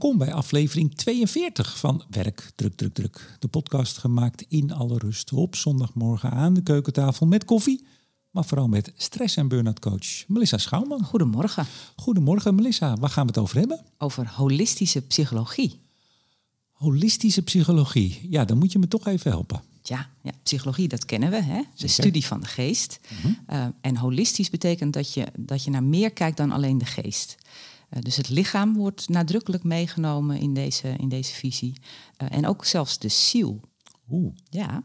Welkom bij aflevering 42 van Werk Druk Druk Druk. De podcast gemaakt in alle rust op zondagmorgen aan de keukentafel met koffie. Maar vooral met stress- en burn-out coach Melissa Schouwman. Goedemorgen. Goedemorgen Melissa, waar gaan we het over hebben? Over holistische psychologie. Holistische psychologie. Ja, dan moet je me toch even helpen. Ja, ja psychologie, dat kennen we, hè? de studie van de geest. Mhm. Uh, en holistisch betekent dat je, dat je naar meer kijkt dan alleen de geest. Uh, dus het lichaam wordt nadrukkelijk meegenomen in deze, in deze visie. Uh, en ook zelfs de ziel. Oeh, Ja,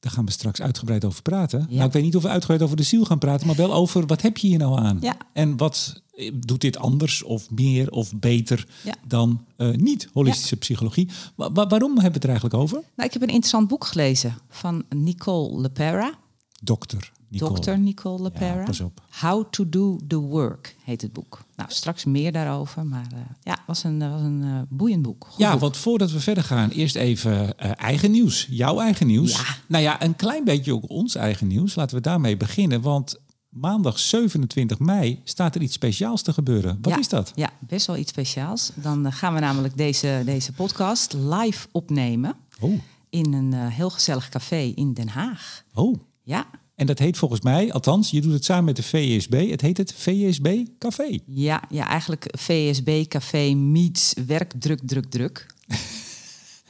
daar gaan we straks uitgebreid over praten. Ja. Nou, ik weet niet of we uitgebreid over de ziel gaan praten, maar wel over wat heb je hier nou aan? Ja. En wat eh, doet dit anders of meer of beter Ja. dan eh, niet holistische psychologie? Wa- wa- waarom hebben we het er eigenlijk over? nou, ik heb een interessant boek gelezen van Nicole LePera. Dokter Nicole. Dr. Nicole LePera. Ja. How to do the work heet het boek. Nou, straks meer daarover, maar uh, ja, was een, was een uh, boeiend boek. Goed Ja, boek. want voordat we verder gaan, eerst even uh, eigen nieuws. Jouw eigen nieuws. Ja. Nou ja, een klein beetje ook ons eigen nieuws. Laten we daarmee beginnen, want maandag 27 mei staat er iets speciaals te gebeuren. Wat Ja. is dat? Ja, best wel iets speciaals. Dan gaan we namelijk deze, deze podcast live opnemen Oh, in een heel gezellig café in Den Haag. oh. Ja, En dat heet volgens mij, althans, je doet het samen met de VSB. Het heet het VSB Café. ja, ja eigenlijk VSB Café meets werk druk, druk, druk.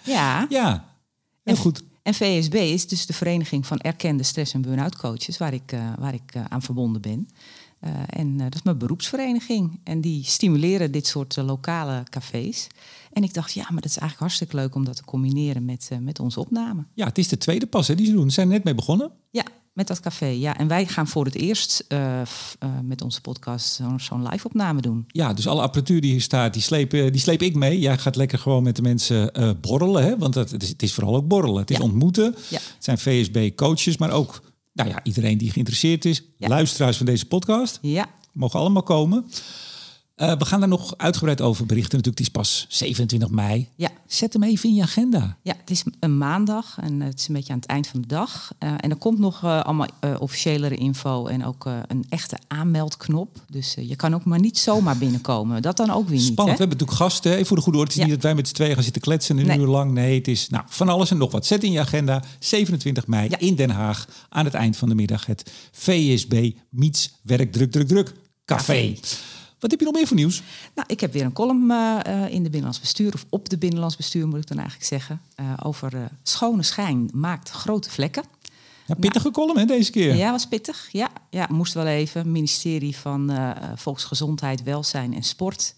ja, Ja, heel En- goed. en VSB is dus de vereniging van erkende stress- en burn-out coaches... waar ik, uh, waar ik uh, aan verbonden ben. Uh, en dat is mijn beroepsvereniging. En die stimuleren dit soort lokale cafés. En ik dacht, ja, maar dat is eigenlijk hartstikke leuk om dat te combineren met, met onze opname. Ja, het is de tweede pas hè, die ze doen. Ze zijn net mee begonnen. Ja, met dat café. Ja, en wij gaan voor het eerst uh, f, uh, met onze podcast zo'n zo live-opname doen. Ja, dus alle apparatuur die hier staat, die sleep, die sleep ik mee. Jij gaat lekker gewoon met de mensen uh, borrelen. Hè? Want het, het, is, het is vooral ook borrelen. Het is Ja. ontmoeten. Ja. Het zijn VSB-coaches, maar ook nou ja, iedereen die geïnteresseerd is. Ja. Luisteraars van deze podcast. Ja, Mogen allemaal komen. Uh, we gaan daar nog uitgebreid over berichten. Natuurlijk, het is pas 27 mei. ja. Zet hem even in je agenda. Ja, het is een maandag en het is een beetje aan het eind van de dag. Uh, en er komt nog uh, allemaal officiëlere info en ook een echte aanmeldknop. Dus je kan ook maar niet zomaar binnenkomen. Dat dan ook weer niet. Spannend. Hè? We hebben natuurlijk gasten. Even voor de goede orde. Het is Ja. niet dat wij met z'n tweeën gaan zitten kletsen een Nee. uur lang. Nee, het is nou, van alles en nog wat. Zet in je agenda. 27 mei Ja. in Den Haag. Aan het eind van de middag het VSB Meets Werk Druk Druk Druk Café. Café. Wat heb je nog meer voor nieuws? Nou, ik heb weer een column uh, uh, in de Binnenlands Bestuur, of op de Binnenlands Bestuur moet ik dan eigenlijk zeggen, uh, over schone schijn maakt grote vlekken. Ja, pittige nou, column hè, deze keer. Ja, was pittig. Ja, ja moest wel even. Ministerie van Volksgezondheid, Welzijn en Sport.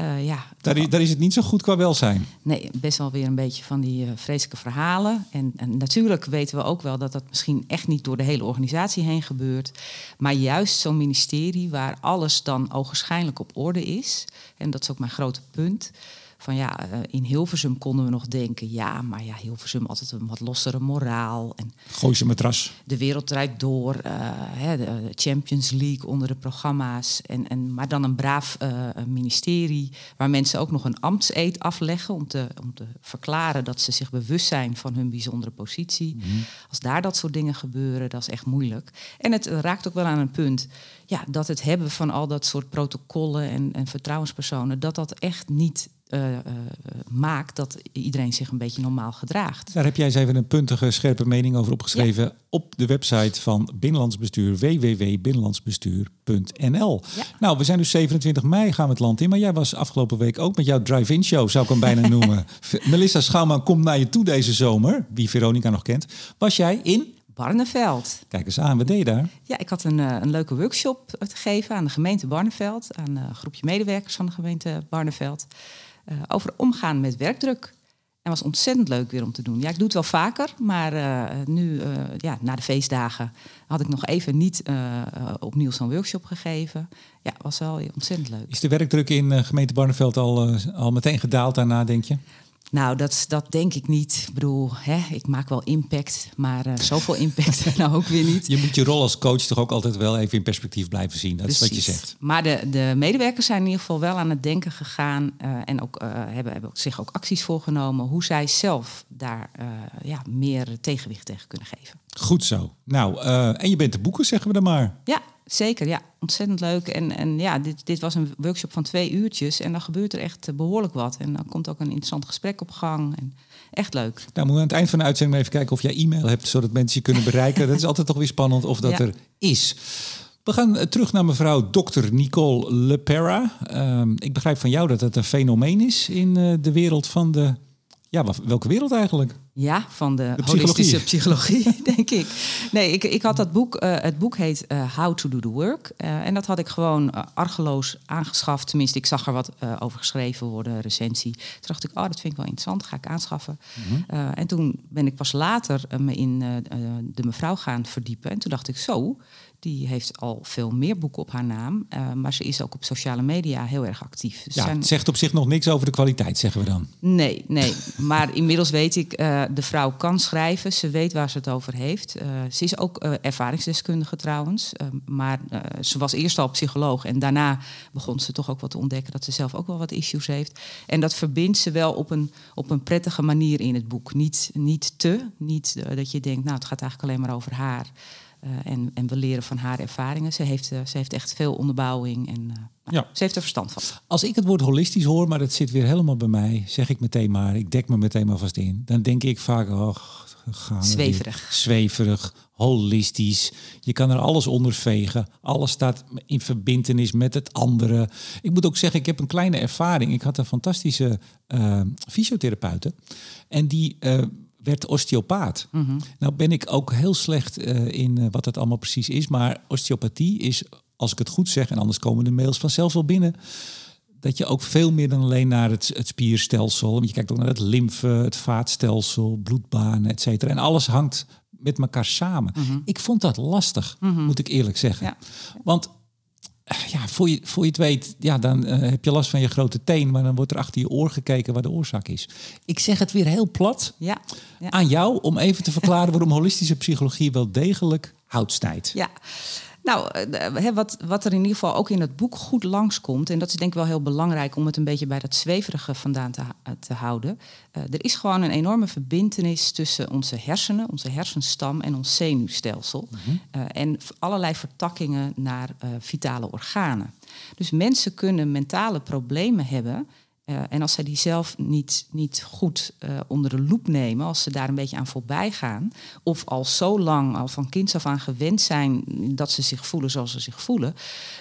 Uh, ja, daar, is, daar is het niet zo goed qua welzijn. Nee, best wel weer een beetje van die uh, vreselijke verhalen. En, en, natuurlijk weten we ook wel dat dat misschien echt niet door de hele organisatie heen gebeurt. Maar juist zo'n ministerie waar alles dan ogenschijnlijk op orde is. En dat is ook mijn grote punt. Van ja, uh, in Hilversum konden we nog denken, ja, maar ja, Hilversum altijd een wat lossere moraal. En Gooi ze matras. de wereld draait door, uh, hè, de Champions League onder de programma's. En, en, maar dan een braaf uh, ministerie waar mensen ook nog een ambtseed afleggen om te, om te verklaren dat ze zich bewust zijn van hun bijzondere positie. Mhm. Als daar dat soort dingen gebeuren, dat is echt moeilijk. En het raakt ook wel aan een punt ja, dat het hebben van al dat soort protocollen en, en vertrouwenspersonen, dat dat echt niet uh, uh, maakt dat iedereen zich een beetje normaal gedraagt. Daar heb jij eens even een puntige, scherpe mening over opgeschreven ja. op de website van Binnenlands Bestuur, www.binnenlandsbestuur.nl. Ja. Nou, we zijn dus 27 mei gaan we het land in, maar jij was afgelopen week ook met jouw drive-in show, zou ik hem bijna noemen. Melissa Schouwman komt naar je toe deze zomer, wie Veronica nog kent. Was jij in Barneveld. Kijk eens aan, wat deed je daar? Ja, ik had een, uh, een leuke workshop te geven aan de gemeente Barneveld, aan een groepje medewerkers van de gemeente Barneveld, uh, over omgaan met werkdruk. En was ontzettend leuk weer om te doen. Ja, ik doe het wel vaker, maar uh, nu, ja, na de feestdagen, had ik nog even niet opnieuw zo'n workshop gegeven. Ja, was wel ontzettend leuk. Is de werkdruk in gemeente Barneveld al, al meteen gedaald daarna, denk je? Nou, dat, dat denk ik niet. Ik bedoel, hè, ik maak wel impact, maar uh, zoveel impact nou ook weer niet. Je moet je rol als coach toch ook altijd wel even in perspectief blijven zien. Dat Precies. is wat je zegt. Maar de, de medewerkers zijn in ieder geval wel aan het denken gegaan uh, en ook, uh, hebben, hebben zich ook acties voorgenomen hoe zij zelf daar ja, meer tegenwicht tegen kunnen geven. Goed zo. Nou, en je bent te boeken, zeggen we dan maar. Ja, zeker. Ja, ontzettend leuk. En, en ja, dit, dit was een workshop van twee uurtjes. En dan gebeurt er echt behoorlijk wat. En dan komt ook een interessant gesprek op gang. En echt leuk. Nou, moeten we aan het eind van de uitzending even kijken of jij e-mail hebt, zodat mensen je kunnen bereiken. dat is altijd toch weer spannend of dat Ja. er is. We gaan eh, terug naar mevrouw Dr. Nicole Lepera. Ehm, ik begrijp van jou dat het een fenomeen is in eh, de wereld van de... Ja, welke wereld eigenlijk? Ja, van de, De psychologie. holistische psychologie, denk ik. Nee, ik, ik had dat boek. eh, het boek heet eh, How to Do the Work. Eh, en dat had ik gewoon argeloos aangeschaft. Tenminste, ik zag er wat over geschreven worden, recensie. Toen dacht ik, oh, dat vind ik wel interessant, ga ik aanschaffen. Eh, en toen ben ik pas later me in de mevrouw gaan verdiepen. En toen dacht ik, zo, die heeft al veel meer boeken op haar naam. eh, maar ze is ook op sociale media heel erg actief. Dus Ja, zijn- het zegt op zich nog niks over de kwaliteit, zeggen we dan. Nee, nee. Maar inmiddels weet ik, eh de vrouw kan schrijven. Ze weet waar ze het over heeft. Eh, ze is ook ervaringsdeskundige trouwens. Maar ze was eerst al psycholoog. En daarna begon ze toch ook wat te ontdekken... dat ze zelf ook wel wat issues heeft. En dat verbindt ze wel op een, op een prettige manier in het boek. Niet, niet te, niet dat je denkt... nou, het gaat eigenlijk alleen maar over haar... Eh, en, en we leren van haar ervaringen. Ze heeft, eh, ze heeft echt veel onderbouwing en eh, nou, Ja. ze heeft er verstand van. Als ik het woord holistisch hoor, maar dat zit weer helemaal bij mij, zeg ik meteen maar, ik dek me meteen maar vast in. Dan denk ik vaak, oh, gaan. Zweverig. Zweverig, holistisch. Je kan er alles onder vegen. Alles staat in verbindenis met het andere. Ik moet ook zeggen, ik heb een kleine ervaring. Ik had een fantastische eh, fysiotherapeute. En die werd osteopaat. Nou ben ik ook heel slecht eh, in eh, wat het allemaal precies is. Maar osteopathie is, als ik het goed zeg, en anders komen de mails vanzelf wel binnen dat je ook veel meer dan alleen naar het, het spierstelsel. Want je kijkt ook naar het lymfe, het vaatstelsel, bloedbanen, et cetera. En alles hangt met elkaar samen. Ik vond dat lastig, moet ik eerlijk zeggen. Ja. Want ja, voor je, voor je het weet, ja, dan eh, heb je last van je grote teen, maar dan wordt er achter je oor gekeken waar de oorzaak is. Ik zeg het weer heel plat Ja, ja. aan jou om even te verklaren waarom holistische psychologie wel degelijk hout snijdt. Ja. Nou, eh, hè, wat, wat er in ieder geval ook in het boek goed langskomt... en dat is denk ik wel heel belangrijk om het een beetje bij dat zweverige vandaan te, ha- te houden... eh, er is gewoon een enorme verbintenis tussen onze hersenen, onze hersenstam en ons zenuwstelsel. Eh, en allerlei vertakkingen naar eh, vitale organen. Dus mensen kunnen mentale problemen hebben... Eh, en als zij die zelf niet, niet goed eh, onder de loep nemen, als ze daar een beetje aan voorbij gaan, of al zo lang, al van kinds af aan gewend zijn dat ze zich voelen zoals ze zich voelen,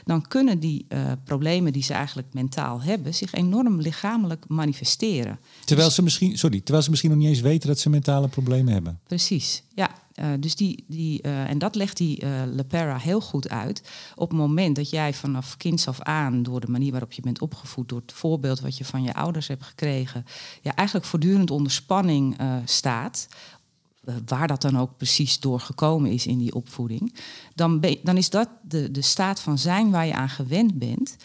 dan kunnen die eh, problemen die ze eigenlijk mentaal hebben zich enorm lichamelijk manifesteren. Terwijl ze misschien, sorry, terwijl ze misschien nog niet eens weten dat ze mentale problemen hebben. Precies, ja. Eh, dus die, die, eh, en dat legt die eh Lepera heel goed uit. Op het moment dat jij vanaf kinds af aan, door de manier waarop je bent opgevoed, door het voorbeeld wat je van je ouders hebt gekregen, ja, eigenlijk voortdurend onder spanning staat. Waar dat dan ook precies door gekomen is in die opvoeding, dan, dan is dat de, de staat van zijn waar je aan gewend bent.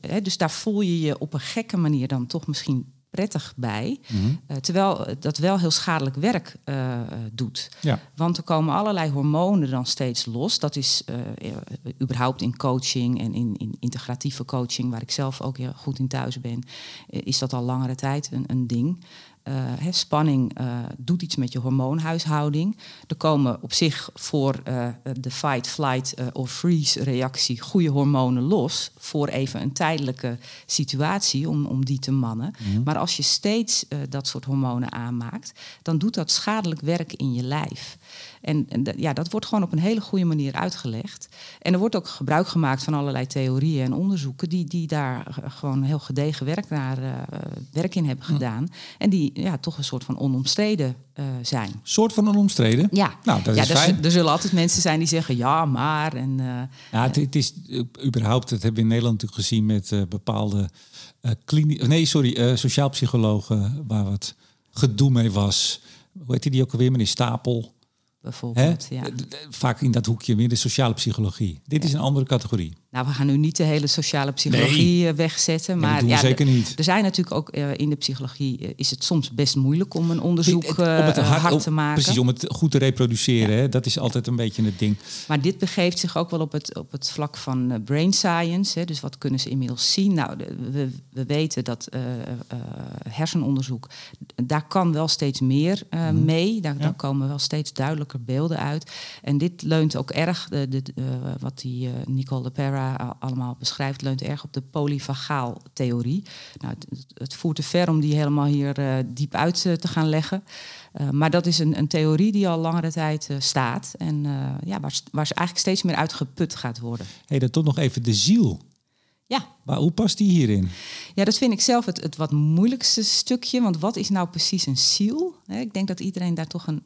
Hè, dus daar voel je je op een gekke manier dan toch misschien prettig bij. Eh, terwijl het dat wel heel schadelijk werk eh, eh, doet. Ja. Want er komen allerlei hormonen dan steeds los. Dat is eh, eh, überhaupt in coaching en in, in integratieve coaching, waar ik zelf ook heel goed in thuis ben, eh, is dat al langere tijd een, een ding. Eh, spanning eh, doet iets met je hormoonhuishouding. Er komen op zich voor eh, de fight, flight of freeze reactie goede hormonen los voor even een tijdelijke situatie om, om die te mannen. Maar als je steeds dat soort hormonen aanmaakt, dan doet dat schadelijk werk in je lijf. En, en dat- ja, dat wordt gewoon op een hele goede manier uitgelegd. En er wordt ook gebruik gemaakt van allerlei theorieën en onderzoeken die, die daar gewoon heel gedegen werk, naar, werk in hebben gedaan. En die ja, toch een soort van onomstreden eh, zijn. Soort van onomstreden. Ja, Nou, dat ja is er, fijn. er zullen altijd mensen zijn die zeggen ja, maar. En, eh, Ja, het, het is eh, überhaupt, dat hebben we in Nederland natuurlijk gezien met eh, bepaalde eh klini- nee, sorry, eh sociaal psychologen waar wat gedoe mee was. Hoe heet die ook alweer, meneer Stapel? Hè? bijvoorbeeld. Ja. Vaak in dat hoekje meer de sociale psychologie. Dit is een andere categorie. Nou, we gaan nu niet de hele sociale psychologie Nee. eh, wegzetten. Maar ja, zeker niet. er zijn natuurlijk ook eh, in de psychologie eh, is het soms best moeilijk om een onderzoek eh, om het hard, te maken. Precies, om het goed te reproduceren. Hè? Dat is altijd een beetje het ding. Maar dit begeeft zich ook wel op het, op het vlak van brain science. Hè. Dus wat kunnen ze inmiddels zien? Nou, de- we, we weten dat hersenonderzoek, daar kan wel steeds meer eh, mee. Daar, Ja. daar komen wel steeds duidelijker beelden uit. En dit leunt ook erg, de, de, wat die Nicole de Pera allemaal beschrijft, leunt erg op de polyvagaal-theorie. Nou, het, het voert te ver om die helemaal hier eh, diep uit eh, te gaan leggen. Uh, maar dat is een, een, theorie die al langere tijd uh, staat en ja, waar, waar ze eigenlijk steeds meer uitgeput gaat worden. hey, dan toch nog even de ziel. Ja. Maar hoe past die hierin? Ja, dat vind ik zelf het, het wat moeilijkste stukje. Want wat is nou precies een ziel? Ik denk dat iedereen daar toch een.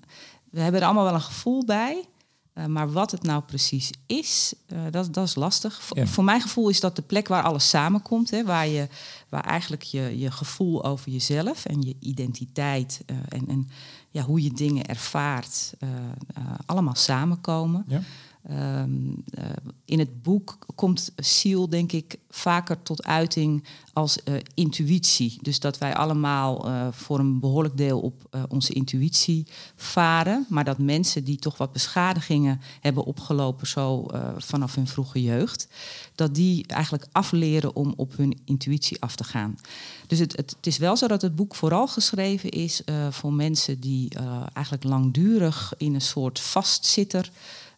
We hebben er allemaal wel een gevoel bij. Uh, maar wat het nou precies is, uh, dat, dat is lastig. Ja. Voor mijn gevoel is dat de plek waar alles samenkomt. Hè, waar, je, waar eigenlijk je, je gevoel over jezelf en je identiteit uh, en, en ja, hoe je dingen ervaart, allemaal samenkomen. Ja. Um, uh, in het boek komt ziel, denk ik, vaker tot uiting als uh, intuïtie. Dus dat wij allemaal uh, voor een behoorlijk deel op onze intuïtie varen. Maar dat mensen die toch wat beschadigingen hebben opgelopen, zo vanaf hun vroege jeugd, dat die eigenlijk afleren om op hun intuïtie af te gaan. Dus het, het, het is wel zo dat het boek vooral geschreven is voor mensen die eigenlijk langdurig in een soort vastzitter.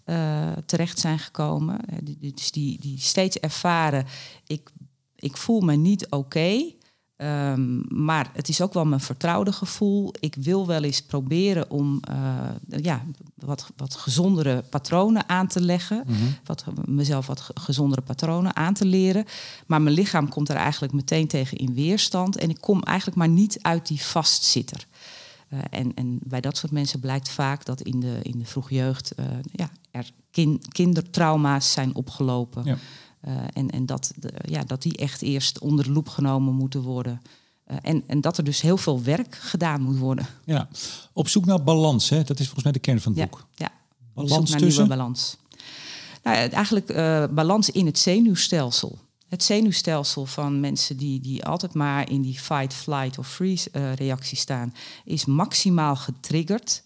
Uh, terecht zijn gekomen. Dus die, die steeds ervaren, ik, ik voel me niet oké. Okay, um, maar het is ook wel mijn vertrouwde gevoel. Ik wil wel eens proberen om uh, ja, wat, wat gezondere patronen aan te leggen. Mhm. Wat, mezelf wat gezondere patronen aan te leren. Maar mijn lichaam komt er eigenlijk meteen tegen in weerstand. En ik kom eigenlijk maar niet uit die vastzitter. Uh, en, en, bij dat soort mensen blijkt vaak dat in de, in de vroege jeugd uh, ja, er kin, kindertrauma's zijn opgelopen. Ja. Uh, en en dat, de, ja, dat die echt eerst onder de loep genomen moeten worden. en, en dat er dus heel veel werk gedaan moet worden. Ja, op zoek naar balans, hè? dat is volgens mij de kern van het ja, boek. Ja, balans op zoek naar tussen? nieuwe balans. Nou, eigenlijk balans in het zenuwstelsel het zenuwstelsel van mensen die, die altijd maar in die fight, flight of freeze uh, reactie staan, is maximaal getriggerd.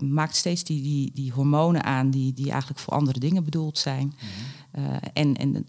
Maakt steeds die, die, die hormonen aan die, die eigenlijk voor andere dingen bedoeld zijn. Mm-hmm. Uh, en, en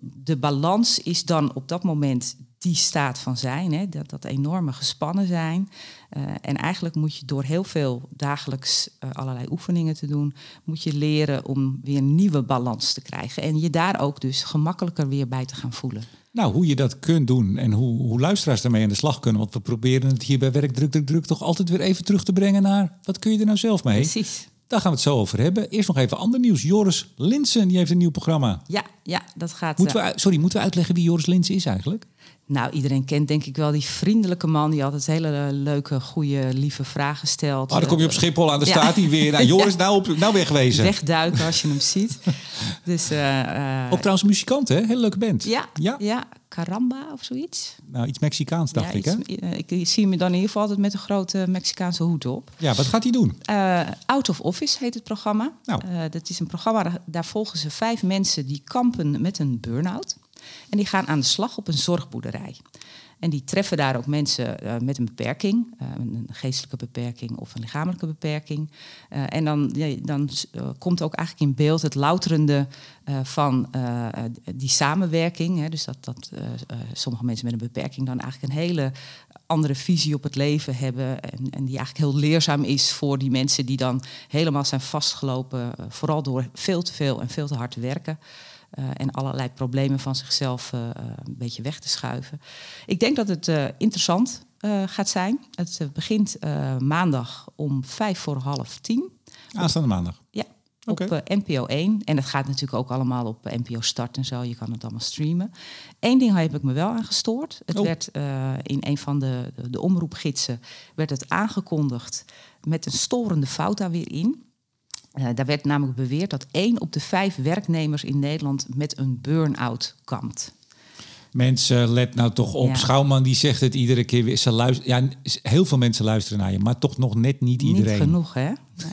de balans is dan op dat moment die staat van zijn, hè, dat, dat enorme gespannen zijn. Uh, en eigenlijk moet je door heel veel dagelijks uh, allerlei oefeningen te doen, moet je leren om weer een nieuwe balans te krijgen. En je daar ook dus gemakkelijker weer bij te gaan voelen. Nou, hoe je dat kunt doen en hoe, hoe luisteraars daarmee aan de slag kunnen. Want we proberen het hier bij Werk Druk Druk Druk toch altijd weer even terug te brengen naar... wat kun je er nou zelf mee? Precies. Daar gaan we het zo over hebben. Eerst nog even ander nieuws. Joris Linsen, die heeft een nieuw programma. Ja, ja dat gaat... Moeten we, sorry, moeten we uitleggen wie Joris Linsen is eigenlijk? Nou, iedereen kent denk ik wel die vriendelijke man... die altijd hele leuke, goede, lieve vragen stelt. Oh, dan kom je op Schiphol aan, de staat hij weer. Nou, Joris, nou, op, nou wegwezen. Wegduiken als je hem ziet. Dus, uh, Ook trouwens muzikant, hè? Hele leuke band. Ja, ja. ja. Caramba of zoiets. Nou, iets Mexicaans, dacht ja, ik, hè? Iets, ik zie me dan in ieder geval altijd met een grote Mexicaanse hoed op. Ja, wat gaat hij doen? Uh, Out of Office heet het programma. Nou. Uh, dat is een programma, daar volgen ze vijf mensen die kampen met een burn-out. En die gaan aan de slag op een zorgboerderij. En die treffen daar ook mensen uh, met een beperking, uh, een geestelijke beperking of een lichamelijke beperking. Uh, en dan, ja, dan komt ook eigenlijk in beeld het louterende van die samenwerking. Hè. Dus dat, dat sommige mensen met een beperking dan eigenlijk een hele andere visie op het leven hebben. En, en die eigenlijk heel leerzaam is voor die mensen die dan helemaal zijn vastgelopen, vooral door veel te veel en veel te hard te werken. Uh, en allerlei problemen van zichzelf uh, een beetje weg te schuiven. Ik denk dat het uh, interessant gaat zijn. Het begint maandag om vijf voor half tien. Aanstaande maandag? Ja, okay. op NPO 1. En het gaat natuurlijk ook allemaal op NPO Start en zo. Je kan het allemaal streamen. Eén ding heb ik me wel aan gestoord. Het oh. werd in een van de, de, de omroepgidsen werd het aangekondigd met een storende fout daar weer in. Uh, daar werd namelijk beweerd dat één op de vijf werknemers in Nederland met een burn-out kampt. Mensen, let nou toch op. Ja. Schouwman die zegt het iedere keer weer. Ze luisteren, ja, heel veel mensen luisteren naar je, maar toch nog net niet iedereen. Niet genoeg, hè? Nee.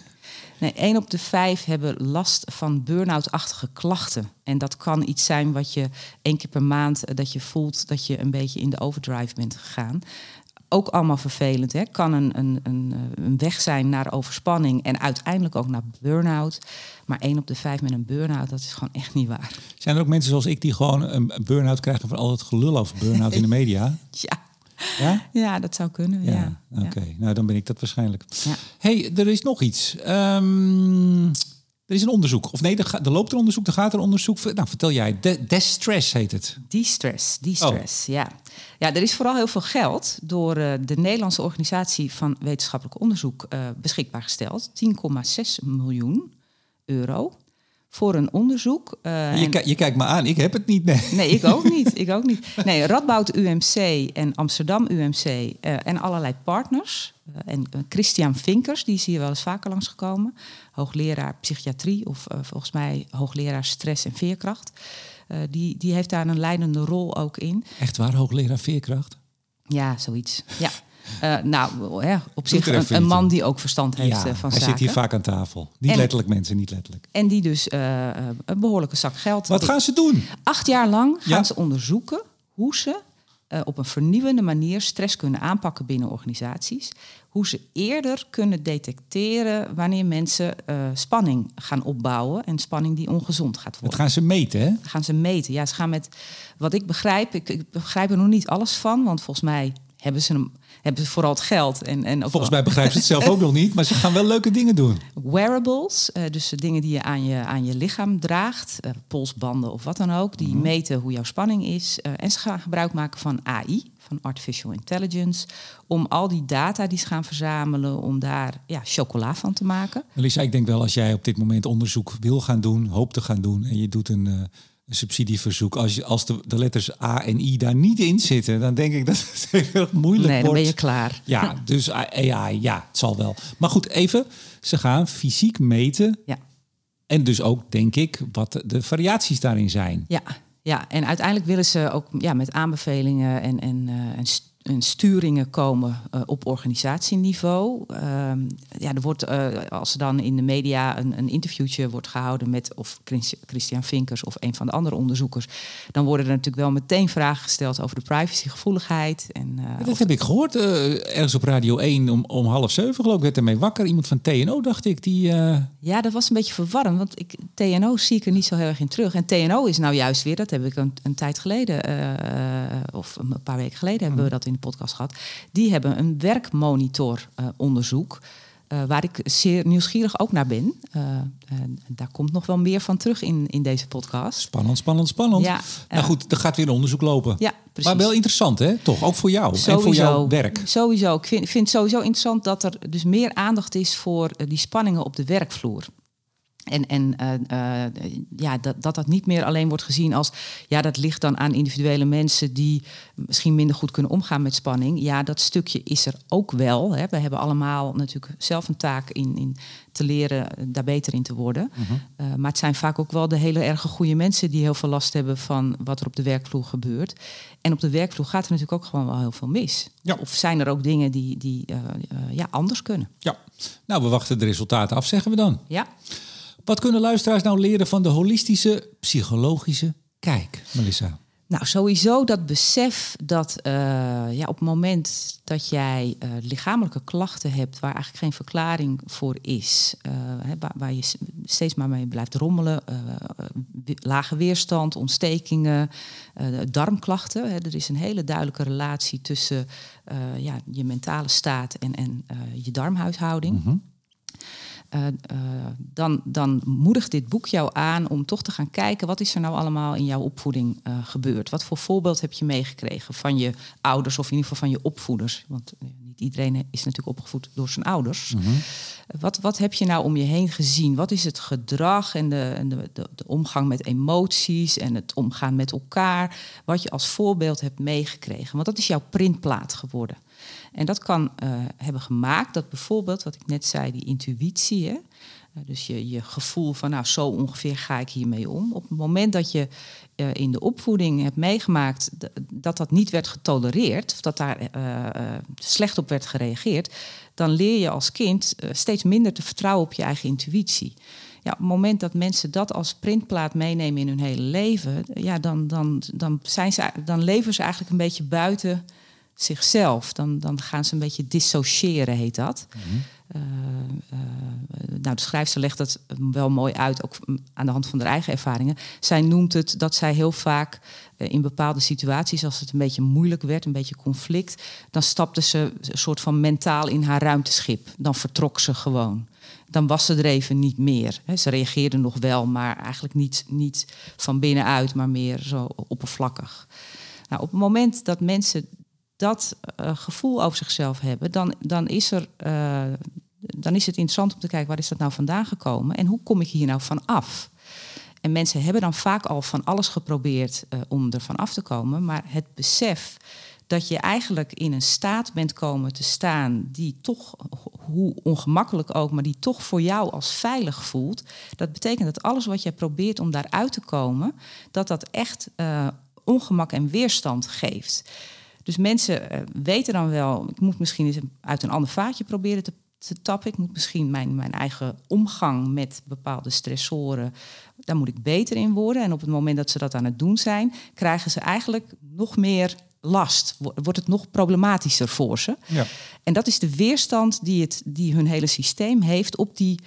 Nee, één op de vijf hebben last van burn-out-achtige klachten. En dat kan iets zijn wat je één keer per maand eh, dat je voelt dat je een beetje in de overdrive bent gegaan. Ook allemaal vervelend. Hè? Kan een, een, een, eh, een weg zijn naar overspanning en uiteindelijk ook naar burn-out. Maar één op de vijf met een burn-out, dat is gewoon echt niet waar. Zijn er ook mensen zoals ik die gewoon een burn-out krijgen van al het gelul over burn-out in de media? Ja, Ja? ja dat zou kunnen. Ja. Ja. Oké, nou dan ben ik dat waarschijnlijk. Ja. hey, er is nog iets. Ehm, er is een onderzoek. Of nee, er, ga- er loopt een onderzoek, er gaat een onderzoek. Nou, vertel jij. De, Destress heet het. De-stress, de-stress, ja. Ja, er is vooral heel veel geld door eh, de Nederlandse Organisatie van Wetenschappelijk Onderzoek eh, beschikbaar gesteld. 10,6 miljoen euro voor een onderzoek. eh, Je, je kijkt me aan, ik heb het niet. Nee. Nee, ik ook niet. Ik ook niet. Nee, Radboud UMC en Amsterdam UMC eh, en allerlei partners. Eh, en Christian Vinkers, die is hier wel eens vaker langsgekomen. Hoogleraar psychiatrie of volgens mij hoogleraar stress en veerkracht. Die, die heeft daar een leidende rol ook in. Echt waar, hoogleraar veerkracht? Ja, zoiets. Ja. Eh, nou, hè, op zich een, man die ook verstand heeft ja, eh, van hij zaken. zit hier vaak aan tafel. Niet En- letterlijk mensen, niet letterlijk. En die dus eh, een behoorlijke zak geld. Wat gaan ze doen? Acht jaar lang gaan Ja. ze onderzoeken hoe ze op een vernieuwende manier stress kunnen aanpakken binnen organisaties. Hoe ze eerder kunnen detecteren wanneer mensen spanning gaan opbouwen en spanning die ongezond gaat Dat worden. gaan ze meten, hè? gaan ze meten. Ja, ze gaan met wat ik begrijp. Ik, ik begrijp er nog niet alles van, want volgens mij hebben ze, hem, hebben ze vooral het geld. En, en ook Volgens mij begrijpen ze het zelf ook nog niet, maar ze gaan wel leuke dingen doen. wearables, eh, dus de dingen die je aan je, aan je lichaam draagt, eh, polsbanden of wat dan ook, die Mhm. meten hoe jouw spanning is. eh, en ze gaan gebruik maken van AI, van artificial intelligence, om al die data die ze gaan verzamelen, om daar ja, chocola van te maken. Melissa, ik denk wel als jij op dit moment onderzoek wil gaan doen, hoopt te gaan doen en je doet een, een subsidieverzoek. Als, je, als de, de letters A en I daar niet in zitten, dan denk ik dat het heel erg moeilijk Nee, dan wordt. ben je klaar. Ja, dus AI, ja, het zal wel. Maar goed, even, ze gaan fysiek meten Ja. en dus ook, denk ik, wat de- variaties daarin zijn. Ja, ja, en uiteindelijk willen ze ook ja, met aanbevelingen en, en, eh, en, en sturingen komen eh, op organisatieniveau. Ehm, ja, er wordt, eh, als er dan in de media een, een interviewtje wordt gehouden met of Chris- Christian Vinkers of een van de andere onderzoekers, dan worden er natuurlijk wel meteen vragen gesteld over de privacygevoeligheid. En, eh, Dat heb ik gehoord, eh, ergens op Radio 1 om, om half zeven geloof ik, werd ermee wakker. Iemand van TNO, dacht ik, die... Ja, dat was een beetje verwarrend, want ik, TNO zie ik er niet zo heel erg in terug. En TNO is nou juist weer, dat heb ik een, een tijd geleden, of een paar weken geleden hebben we dat in podcast gehad. Die hebben een werkmonitor-onderzoek, eh, waar ik zeer nieuwsgierig ook naar ben. Eh, en daar komt nog wel meer van terug in, in deze podcast. Spannend, spannend, spannend. Ja, nou eh, goed, er gaat weer een onderzoek lopen. Ja, precies. maar wel interessant, hè? Toch? Ook voor jou en voor jouw werk. Sowieso. Ik vind, vind het sowieso interessant dat er dus meer aandacht is voor die spanningen op de werkvloer. En, en eh, eh, ja, dat, dat dat niet meer alleen wordt gezien als... ja, dat ligt dan aan individuele mensen... die misschien minder goed kunnen omgaan met spanning. Ja, dat stukje is er ook wel. Hè. We hebben allemaal natuurlijk zelf een taak in, in te leren eh, daar beter in te worden. Eh, maar het zijn vaak ook wel de hele erge goede mensen... die heel veel last hebben van wat er op de werkvloer gebeurt. En op de werkvloer gaat er natuurlijk ook gewoon wel heel veel mis. Ja. Of zijn er ook dingen die, die ja, anders kunnen. Ja. Nou, we wachten de resultaten af, zeggen we dan. Ja. Wat kunnen luisteraars nou leren van de holistische psychologische kijk, Melissa? Nou, sowieso dat besef dat eh, ja, op het moment dat jij eh, lichamelijke klachten hebt waar eigenlijk geen verklaring voor is, eh, hè, waar, waar je steeds maar mee blijft rommelen, lage weerstand, ontstekingen, darmklachten. Hè, er is een hele duidelijke relatie tussen ja, je mentale staat en, en je darmhuishouding. Eh, eh, dan, dan moedigt dit boek jou aan om toch te gaan kijken... wat is er nou allemaal in jouw opvoeding eh, gebeurd? Wat voor voorbeeld heb je meegekregen van je ouders... of in ieder geval van je opvoeders? Want eh, niet iedereen is natuurlijk opgevoed door zijn ouders. Mhm. Wat, wat heb je nou om je heen gezien? Wat is het gedrag en de, en de, de, de omgang met emoties... en het omgaan met elkaar... wat je als voorbeeld hebt meegekregen? Want dat is jouw printplaat geworden. En dat kan eh, hebben gemaakt dat bijvoorbeeld, wat ik net zei, die intuïtie, hè, dus je, je gevoel van, nou, zo ongeveer ga ik hiermee om. Op het moment dat je in de opvoeding hebt meegemaakt dat dat niet werd getolereerd, of dat daar slecht op werd gereageerd, dan leer je als kind steeds minder te vertrouwen op je eigen intuïtie. Ja, op het moment dat mensen dat als printplaat meenemen in hun hele leven, ja, dan, dan, dan, zijn ze, dan leven ze eigenlijk een beetje buiten zichzelf. Dan, dan gaan ze een beetje dissociëren, heet dat. Mm nou, de schrijfster legt dat wel mooi uit, ook aan de hand van haar eigen ervaringen. Zij noemt het dat zij heel vaak eh, in bepaalde situaties, als het een beetje moeilijk werd, een beetje conflict, dan stapte ze een soort van mentaal in haar ruimteschip. Dan vertrok ze gewoon dan was ze er even niet meer. Ze reageerde nog wel, maar eigenlijk niet, niet van binnenuit, maar meer zo oppervlakkig. Nou, op het moment dat mensen dat uh, gevoel over zichzelf hebben, dan, dan, is er, uh, dan is het interessant om te kijken waar is dat nou vandaan gekomen en hoe kom ik hier nou van af. En mensen hebben dan vaak al van alles geprobeerd uh, om er van af te komen, maar het besef dat je eigenlijk in een staat bent komen te staan die toch, hoe ongemakkelijk ook, maar die toch voor jou als veilig voelt. Dat betekent dat alles wat jij probeert om daaruit te komen, dat dat echt ongemak en weerstand geeft. Dus mensen uh, weten dan wel, ik moet misschien eens uit een ander vaatje proberen te, te tappen. Ik moet misschien mijn, mijn eigen omgang met bepaalde stressoren, daar moet ik beter in worden. En op het moment dat ze dat aan het doen zijn, krijgen ze eigenlijk nog meer last, wordt het nog problematischer voor ze. Ja. En dat is de weerstand die, het, die hun hele systeem heeft op, die,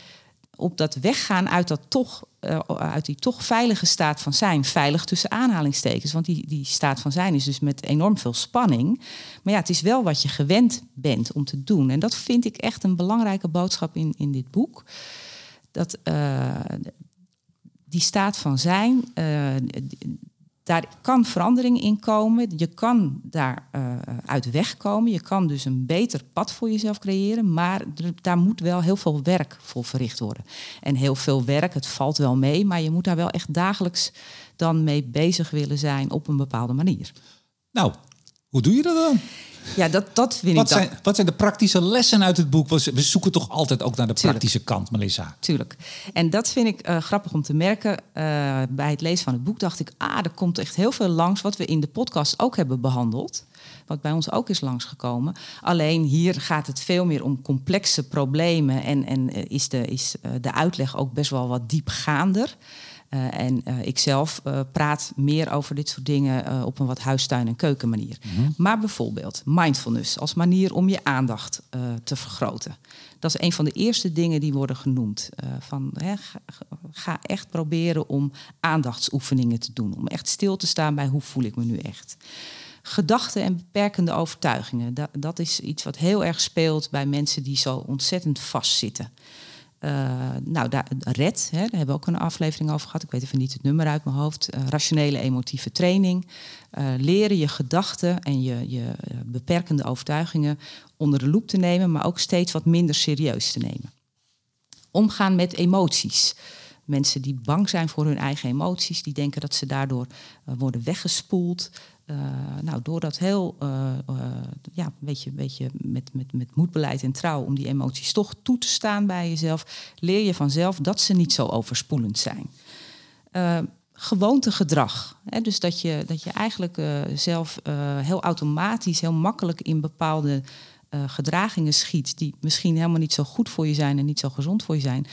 op dat weggaan uit, dat toch, uh, uit die toch veilige staat van zijn. Veilig tussen aanhalingstekens, want die, die staat van zijn is dus met enorm veel spanning. Maar ja, het is wel wat je gewend bent om te doen. En dat vind ik echt een belangrijke boodschap in, in dit boek. Dat uh, die staat van zijn, uh, daar kan verandering in komen. Je kan daar uh, uit wegkomen. Je kan dus een beter pad voor jezelf creëren. Maar daar moet wel heel veel werk voor verricht worden. En heel veel werk, het valt wel mee. Maar je moet daar wel echt dagelijks dan mee bezig willen zijn op een bepaalde manier. Nou, hoe doe je dat dan? Ja, dat, dat vind wat ik. Zijn, wat zijn de praktische lessen uit het boek? We zoeken toch altijd ook naar de praktische kant, Melissa. Tuurlijk. En dat vind ik uh, grappig om te merken. Uh, bij het lezen van het boek dacht ik, ah, er komt echt heel veel langs wat we in de podcast ook hebben behandeld. Wat bij ons ook is langsgekomen. Alleen hier gaat het veel meer om complexe problemen en, en eh, is, de, is de uitleg ook best wel wat diepgaander. Uh, en uh, ik zelf uh, praat meer over dit soort dingen op een wat huistuin- en keukenmanier. Mm -hmm. Maar bijvoorbeeld mindfulness als manier om je aandacht te vergroten. Dat is een van de eerste dingen die worden genoemd. van, hè, ga, ga, echt proberen om aandachtsoefeningen te doen. Om echt stil te staan bij hoe voel ik me nu echt. Gedachten en beperkende overtuigingen. Dat, dat is iets wat heel erg speelt bij mensen die zo ontzettend vastzitten. Uh, nou, daar, RED, hè, daar hebben we ook een aflevering over gehad. Ik weet even niet het nummer uit mijn hoofd. Uh, rationele emotieve training. Uh, leren je gedachten en je, je beperkende overtuigingen onder de loep te nemen, maar ook steeds wat minder serieus te nemen. Omgaan met emoties. Mensen die bang zijn voor hun eigen emoties, die denken dat ze daardoor worden weggespoeld. Uh, nou, door dat heel, uh, uh, ja, een beetje, beetje met, met, met moedbeleid en trouw om die emoties toch toe te staan bij jezelf, leer je vanzelf dat ze niet zo overspoelend zijn. gewoontegedrag. Hè, dus dat je, dat je eigenlijk zelf heel automatisch, heel makkelijk in bepaalde gedragingen schiet, die misschien helemaal niet zo goed voor je zijn en niet zo gezond voor je zijn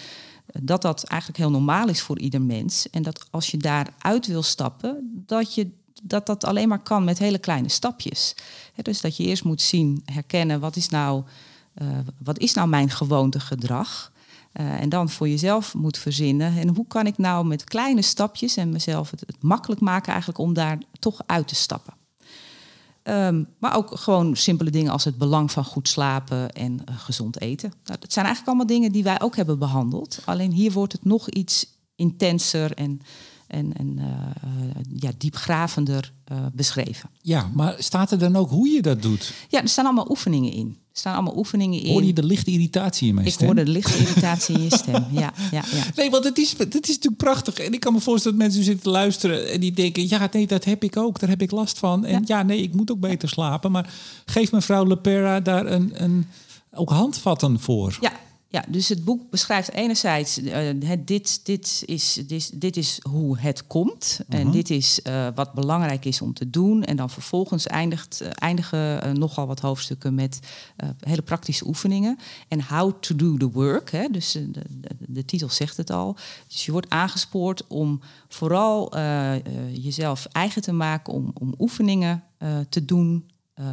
dat dat eigenlijk heel normaal is voor ieder mens. En dat als je daaruit wil stappen, dat je dat dat alleen maar kan met hele kleine stapjes. dus dat je eerst moet zien, herkennen, wat is nou, uh, wat is nou mijn gewoonte gedrag? Uh, en dan voor jezelf moet verzinnen. En hoe kan ik nou met kleine stapjes en mezelf het, het makkelijk maken eigenlijk om daar toch uit te stappen. Um, maar ook gewoon simpele dingen als het belang van goed slapen en uh, gezond eten. Nou, dat zijn eigenlijk allemaal dingen die wij ook hebben behandeld. Alleen hier wordt het nog iets intenser en en, en uh, ja, diepgravender uh, beschreven. Ja, maar staat er dan ook hoe je dat doet? Ja, er staan allemaal oefeningen in. Er staan allemaal oefeningen in. Hoor je de lichte irritatie in mijn ik stem? Ik hoor de lichte irritatie in je stem, ja, ja, ja. Nee, want het is, het is natuurlijk prachtig. En ik kan me voorstellen dat mensen zitten te luisteren... en die denken, ja, nee, dat heb ik ook. Daar heb ik last van. En ja, ja nee, ik moet ook beter slapen. Maar geef mevrouw Lepera daar een, een, ook handvatten voor. Ja, Ja, dus het boek beschrijft enerzijds, uh, dit, dit, is, dit, dit is hoe het komt. En Mhm. dit is uh, wat belangrijk is om te doen. En dan vervolgens eindigt, uh, eindigen nogal wat hoofdstukken met hele praktische oefeningen. En how to do the work. Hè? Dus de, de, de, titel zegt het al. Dus je wordt aangespoord om vooral jezelf eigen te maken om, om oefeningen te doen uh,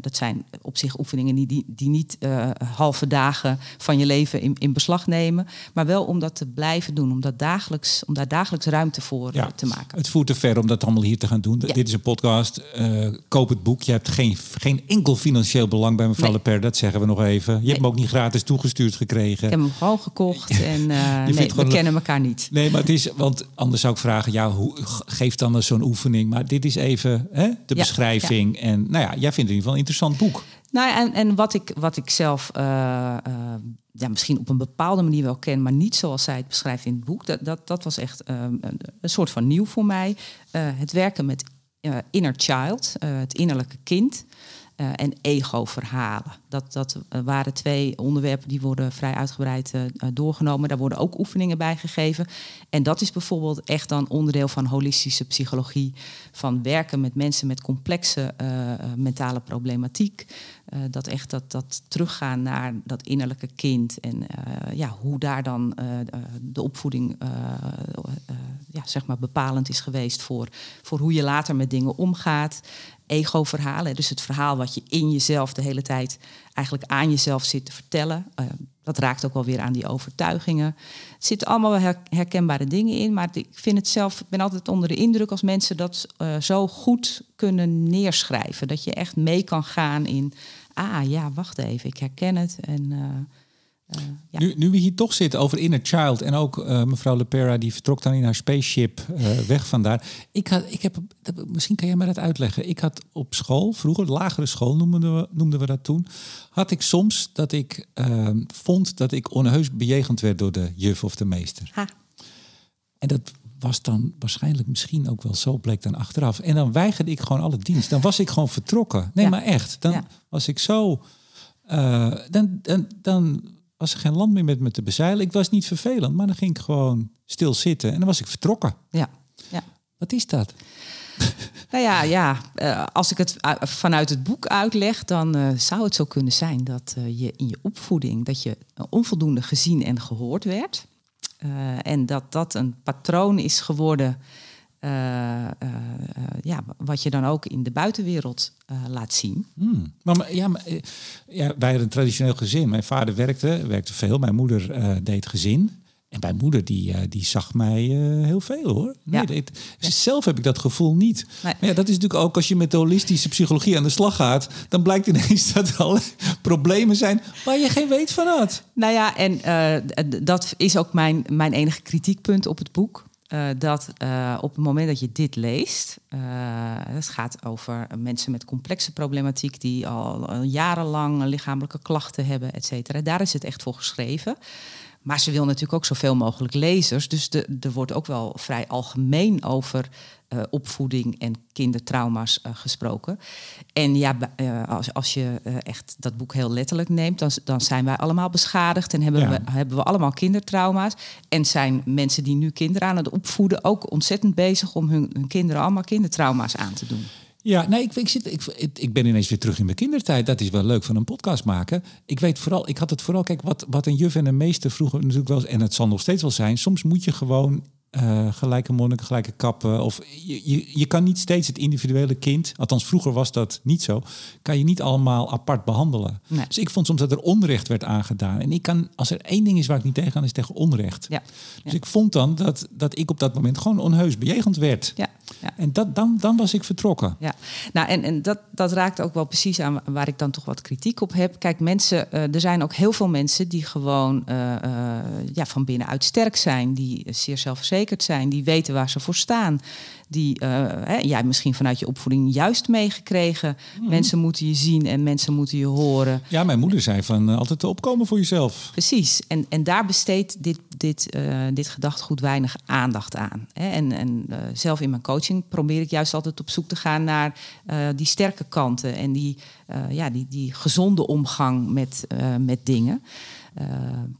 dat zijn op zich oefeningen die, die, die niet uh, halve dagen van je leven in, in, beslag nemen. Maar wel om dat te blijven doen. Om, dat dagelijks, om daar dagelijks ruimte voor ja, te maken. Het voert te ver om dat allemaal hier te gaan doen. Ja. Dit is een podcast. Koop het boek. Je hebt geen, geen enkel financieel belang bij mevrouw nee. Leper. Dat zeggen we nog even. Je nee. hebt hem ook niet gratis toegestuurd gekregen. Ik heb hem gewoon gekocht. En nee, we kennen elkaar niet. Nee, maar het is... Want anders zou ik vragen... Ja, hoe, geef dan eens zo'n oefening. Maar dit is even hè, de ja, beschrijving. En nou ja, vindt in ieder geval een interessant boek. Nou, en, en wat, ik, wat ik zelf uh, uh, ja, misschien op een bepaalde manier wel ken, maar niet zoals zij het beschrijft in het boek, dat, dat, dat was echt uh, een, een, soort van nieuw voor mij. het werken met inner child, het innerlijke kind. En ego-verhalen. Dat, dat waren twee onderwerpen die worden vrij uitgebreid doorgenomen. Daar worden ook oefeningen bij gegeven. En dat is bijvoorbeeld echt dan onderdeel van holistische psychologie. Van werken met mensen met complexe mentale problematiek. dat echt dat, dat teruggaan naar dat innerlijke kind. En ja, hoe daar dan de opvoeding ja, zeg maar bepalend is geweest voor, voor hoe je later met dingen omgaat ego-verhalen. Dus het verhaal wat je in jezelf de hele tijd eigenlijk aan jezelf zit te vertellen. Dat raakt ook wel weer aan die overtuigingen. Er zitten allemaal herkenbare dingen in. Maar ik vind het zelf, ik ben altijd onder de indruk als mensen dat uh, zo goed kunnen neerschrijven. Dat je echt mee kan gaan in. Ah ja, wacht even, ik herken het. En. Uh, uh, ja. nu, nu we hier toch zitten over inner child en ook uh, mevrouw Lepera die vertrok dan in haar spaceship uh, weg vandaar. Ik had, ik heb, misschien kan jij mij dat uitleggen. Ik had op school, vroeger lagere school noemden we, noemden we dat toen, had ik soms dat ik ehm, vond dat ik onheus bejegend werd door de juf of de meester. Ha. En dat was dan waarschijnlijk misschien ook wel zo, bleek dan achteraf. En dan weigerde ik gewoon alle dienst. Dan was ik gewoon vertrokken. Nee, Ja. maar echt. Dan Ja. was ik zo. eh, dan, dan, dan was er geen land meer met me te bezeilen. Ik was niet vervelend, maar dan ging ik gewoon stil zitten en dan was ik vertrokken. Ja. ja. Wat is dat? Nou ja, ja eh, als ik het u- vanuit het boek uitleg, dan eh, zou het zo kunnen zijn dat eh, je in je opvoeding dat je onvoldoende gezien en gehoord werd. Eh, en dat dat een patroon is geworden. Eh, eh, ja, wat je dan ook in de buitenwereld eh, laat zien. Hmm. Maar, ja, maar, ja, wij hadden een traditioneel gezin. Mijn vader werkte, werkte veel. Mijn moeder deed gezin. En mijn moeder die, die zag mij heel veel hoor. Nee, Ja. dit- Zelf heb ik dat gevoel niet. Nee. Maar ja, dat is natuurlijk ook als je met de holistische psychologie aan de slag gaat. Dan blijkt ineens dat er allerlei problemen zijn waar je geen weet van had. Nou ja, en dat is ook mijn, mijn enige kritiekpunt op het boek. Eh, dat eh, op het moment dat je dit leest, eh, het gaat over mensen met complexe problematiek die al, jarenlang lichamelijke klachten hebben, et cetera. Daar is het echt voor geschreven. Maar ze wil natuurlijk ook zoveel mogelijk lezers. Dus de, er wordt ook wel vrij algemeen over eh, opvoeding en kindertrauma's eh, gesproken. En ja, eh, als, als je echt dat boek heel letterlijk neemt, dan, dan zijn wij allemaal beschadigd en hebben, Ja. we, hebben we allemaal kindertrauma's. En zijn mensen die nu kinderen aan het opvoeden ook ontzettend bezig om hun, hun kinderen allemaal kindertrauma's aan te doen. Ja, nee, ik, ik, zit, ik, ik ben ineens weer terug in mijn kindertijd. Dat is wel leuk van een podcast maken. Ik weet vooral, ik had het vooral, kijk, wat, wat een juf en een meester vroeger natuurlijk wel, en het zal nog steeds wel zijn, soms moet je gewoon eh, gelijke monniken, gelijke kappen. Of je, je, je kan niet steeds het individuele kind, althans vroeger was dat niet zo, kan je niet allemaal apart behandelen. Nee. Dus ik vond soms dat er onrecht werd aangedaan. En ik kan, als er één ding is waar ik niet tegen kan, is tegen onrecht. Ja, Dus ja. ik vond dan dat, dat ik op dat moment gewoon onheus bejegend werd. ja, ja. En dat, dan, dan was ik vertrokken. Ja, nou en, en dat, dat raakt ook wel precies aan waar ik dan toch wat kritiek op heb. Kijk, mensen, eh, er zijn ook heel veel mensen die gewoon eh, eh, ja, van binnenuit sterk zijn, die zeer zelfverzekerd zijn, die weten waar ze voor staan. Die eh, hè, jij misschien vanuit je opvoeding juist meegekregen. Mensen moeten je zien en mensen moeten je horen. Ja, mijn moeder zei van eh, altijd opkomen voor jezelf. Precies. En, en daar besteedt dit, dit, eh, dit gedachtegoed weinig aandacht aan. Hè? En, en zelf in mijn coaching probeer ik juist altijd op zoek te gaan naar die sterke kanten en die, ja, die, die gezonde omgang met, met dingen. Uh,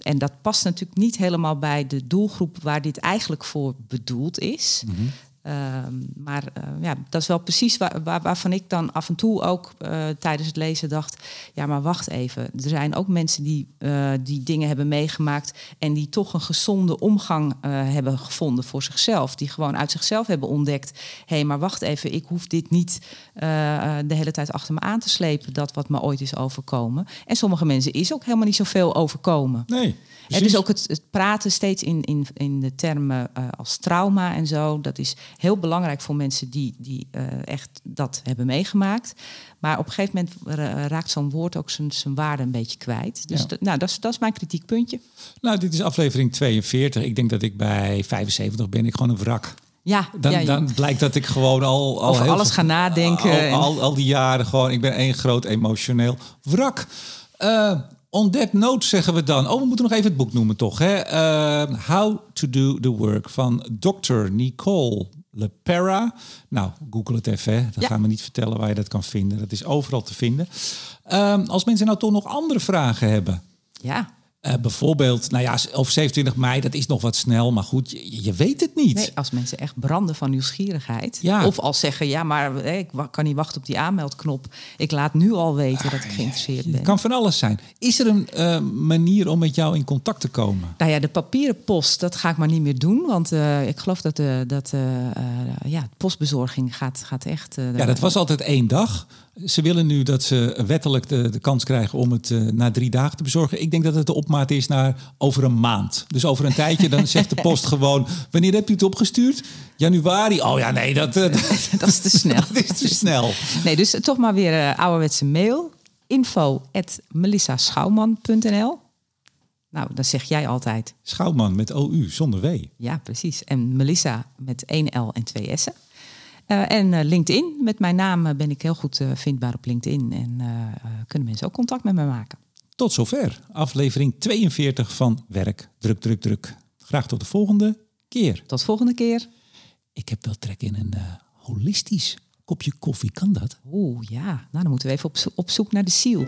en dat past natuurlijk niet helemaal bij de doelgroep waar dit eigenlijk voor bedoeld is. Mhm. Ehm, maar uh, ja, dat is wel precies waar, waar, waarvan ik dan af en toe ook uh, tijdens het lezen dacht: ja, maar wacht even. Er zijn ook mensen die, uh, die dingen hebben meegemaakt en die toch een gezonde omgang hebben gevonden voor zichzelf. Die gewoon uit zichzelf hebben ontdekt: hé, hey, maar wacht even, ik hoef dit niet de hele tijd achter me aan te slepen, dat wat me ooit is overkomen. En sommige mensen is ook helemaal niet zoveel overkomen. Nee. En dus ook het, het, praten steeds in, in, in de termen als trauma en zo. Dat is heel belangrijk voor mensen die, die uh, echt dat hebben meegemaakt. Maar op een gegeven moment raakt zo'n woord ook zijn, zijn waarde een beetje kwijt. Dus Ja. nou, dat, is, dat is mijn kritiekpuntje. Nou, dit is aflevering 42. Ik denk dat ik bij 75 ben ik gewoon een wrak. Ja, Dan, ja, dan blijkt dat ik gewoon al, al over heel alles veel- gaan nadenken. Al, al, al die jaren gewoon, ik ben één groot emotioneel wrak. Eh, on that note zeggen we dan. Oh, we moeten nog even het boek noemen, toch? Hè? Eh, How to do the work van Dr. Nicole LePera. Nou, google het even. Hè. Dan Ja. gaan we niet vertellen waar je dat kan vinden. Dat is overal te vinden. Eh, als mensen nou toch nog andere vragen hebben. ja. Eh, bijvoorbeeld, nou ja, over 27 mei, dat is nog wat snel. Maar goed, je, je weet het niet. Nee, als mensen echt branden van nieuwsgierigheid. Ja. Of als zeggen, ja, maar hè, ik kan niet wachten op die aanmeldknop. Ik laat nu al weten dat ik geïnteresseerd ben. Het kan van alles zijn. Is er een eh, manier om met jou in contact te komen? Nou ja, de papieren post, dat ga ik maar niet meer doen. Want eh, ik geloof dat, de dat eh, eh, ja, postbezorging gaat, gaat echt... eh, Ja, dat was altijd één dag. Ze willen nu dat ze wettelijk de, de kans krijgen om het eh, na drie dagen te bezorgen. Ik denk dat het de opmaat is naar over een maand. Dus over een tijdje, dan zegt de post gewoon... Wanneer hebt u het opgestuurd? Januari? Oh ja, nee, dat, eh, dat is te snel. dat is te snel. Nee, dus toch maar weer eh ouderwetse mail. Info melissaschouwman.nl Nou, dan zeg jij altijd. Schouwman met OU, zonder W. Ja, precies. En Melissa met 1 L en 2 S'en. Eh, en eh, LinkedIn. Met mijn naam eh, ben ik heel goed vindbaar op LinkedIn. En kunnen mensen ook contact met me maken. Tot zover. Aflevering 42 van Werk, Druk, Druk, Druk. Graag tot de volgende keer. Tot volgende keer. Ik heb wel trek in een holistisch kopje koffie. Kan dat? Oeh, ja. Nou, dan moeten we even op, zo- op zoek naar de ziel.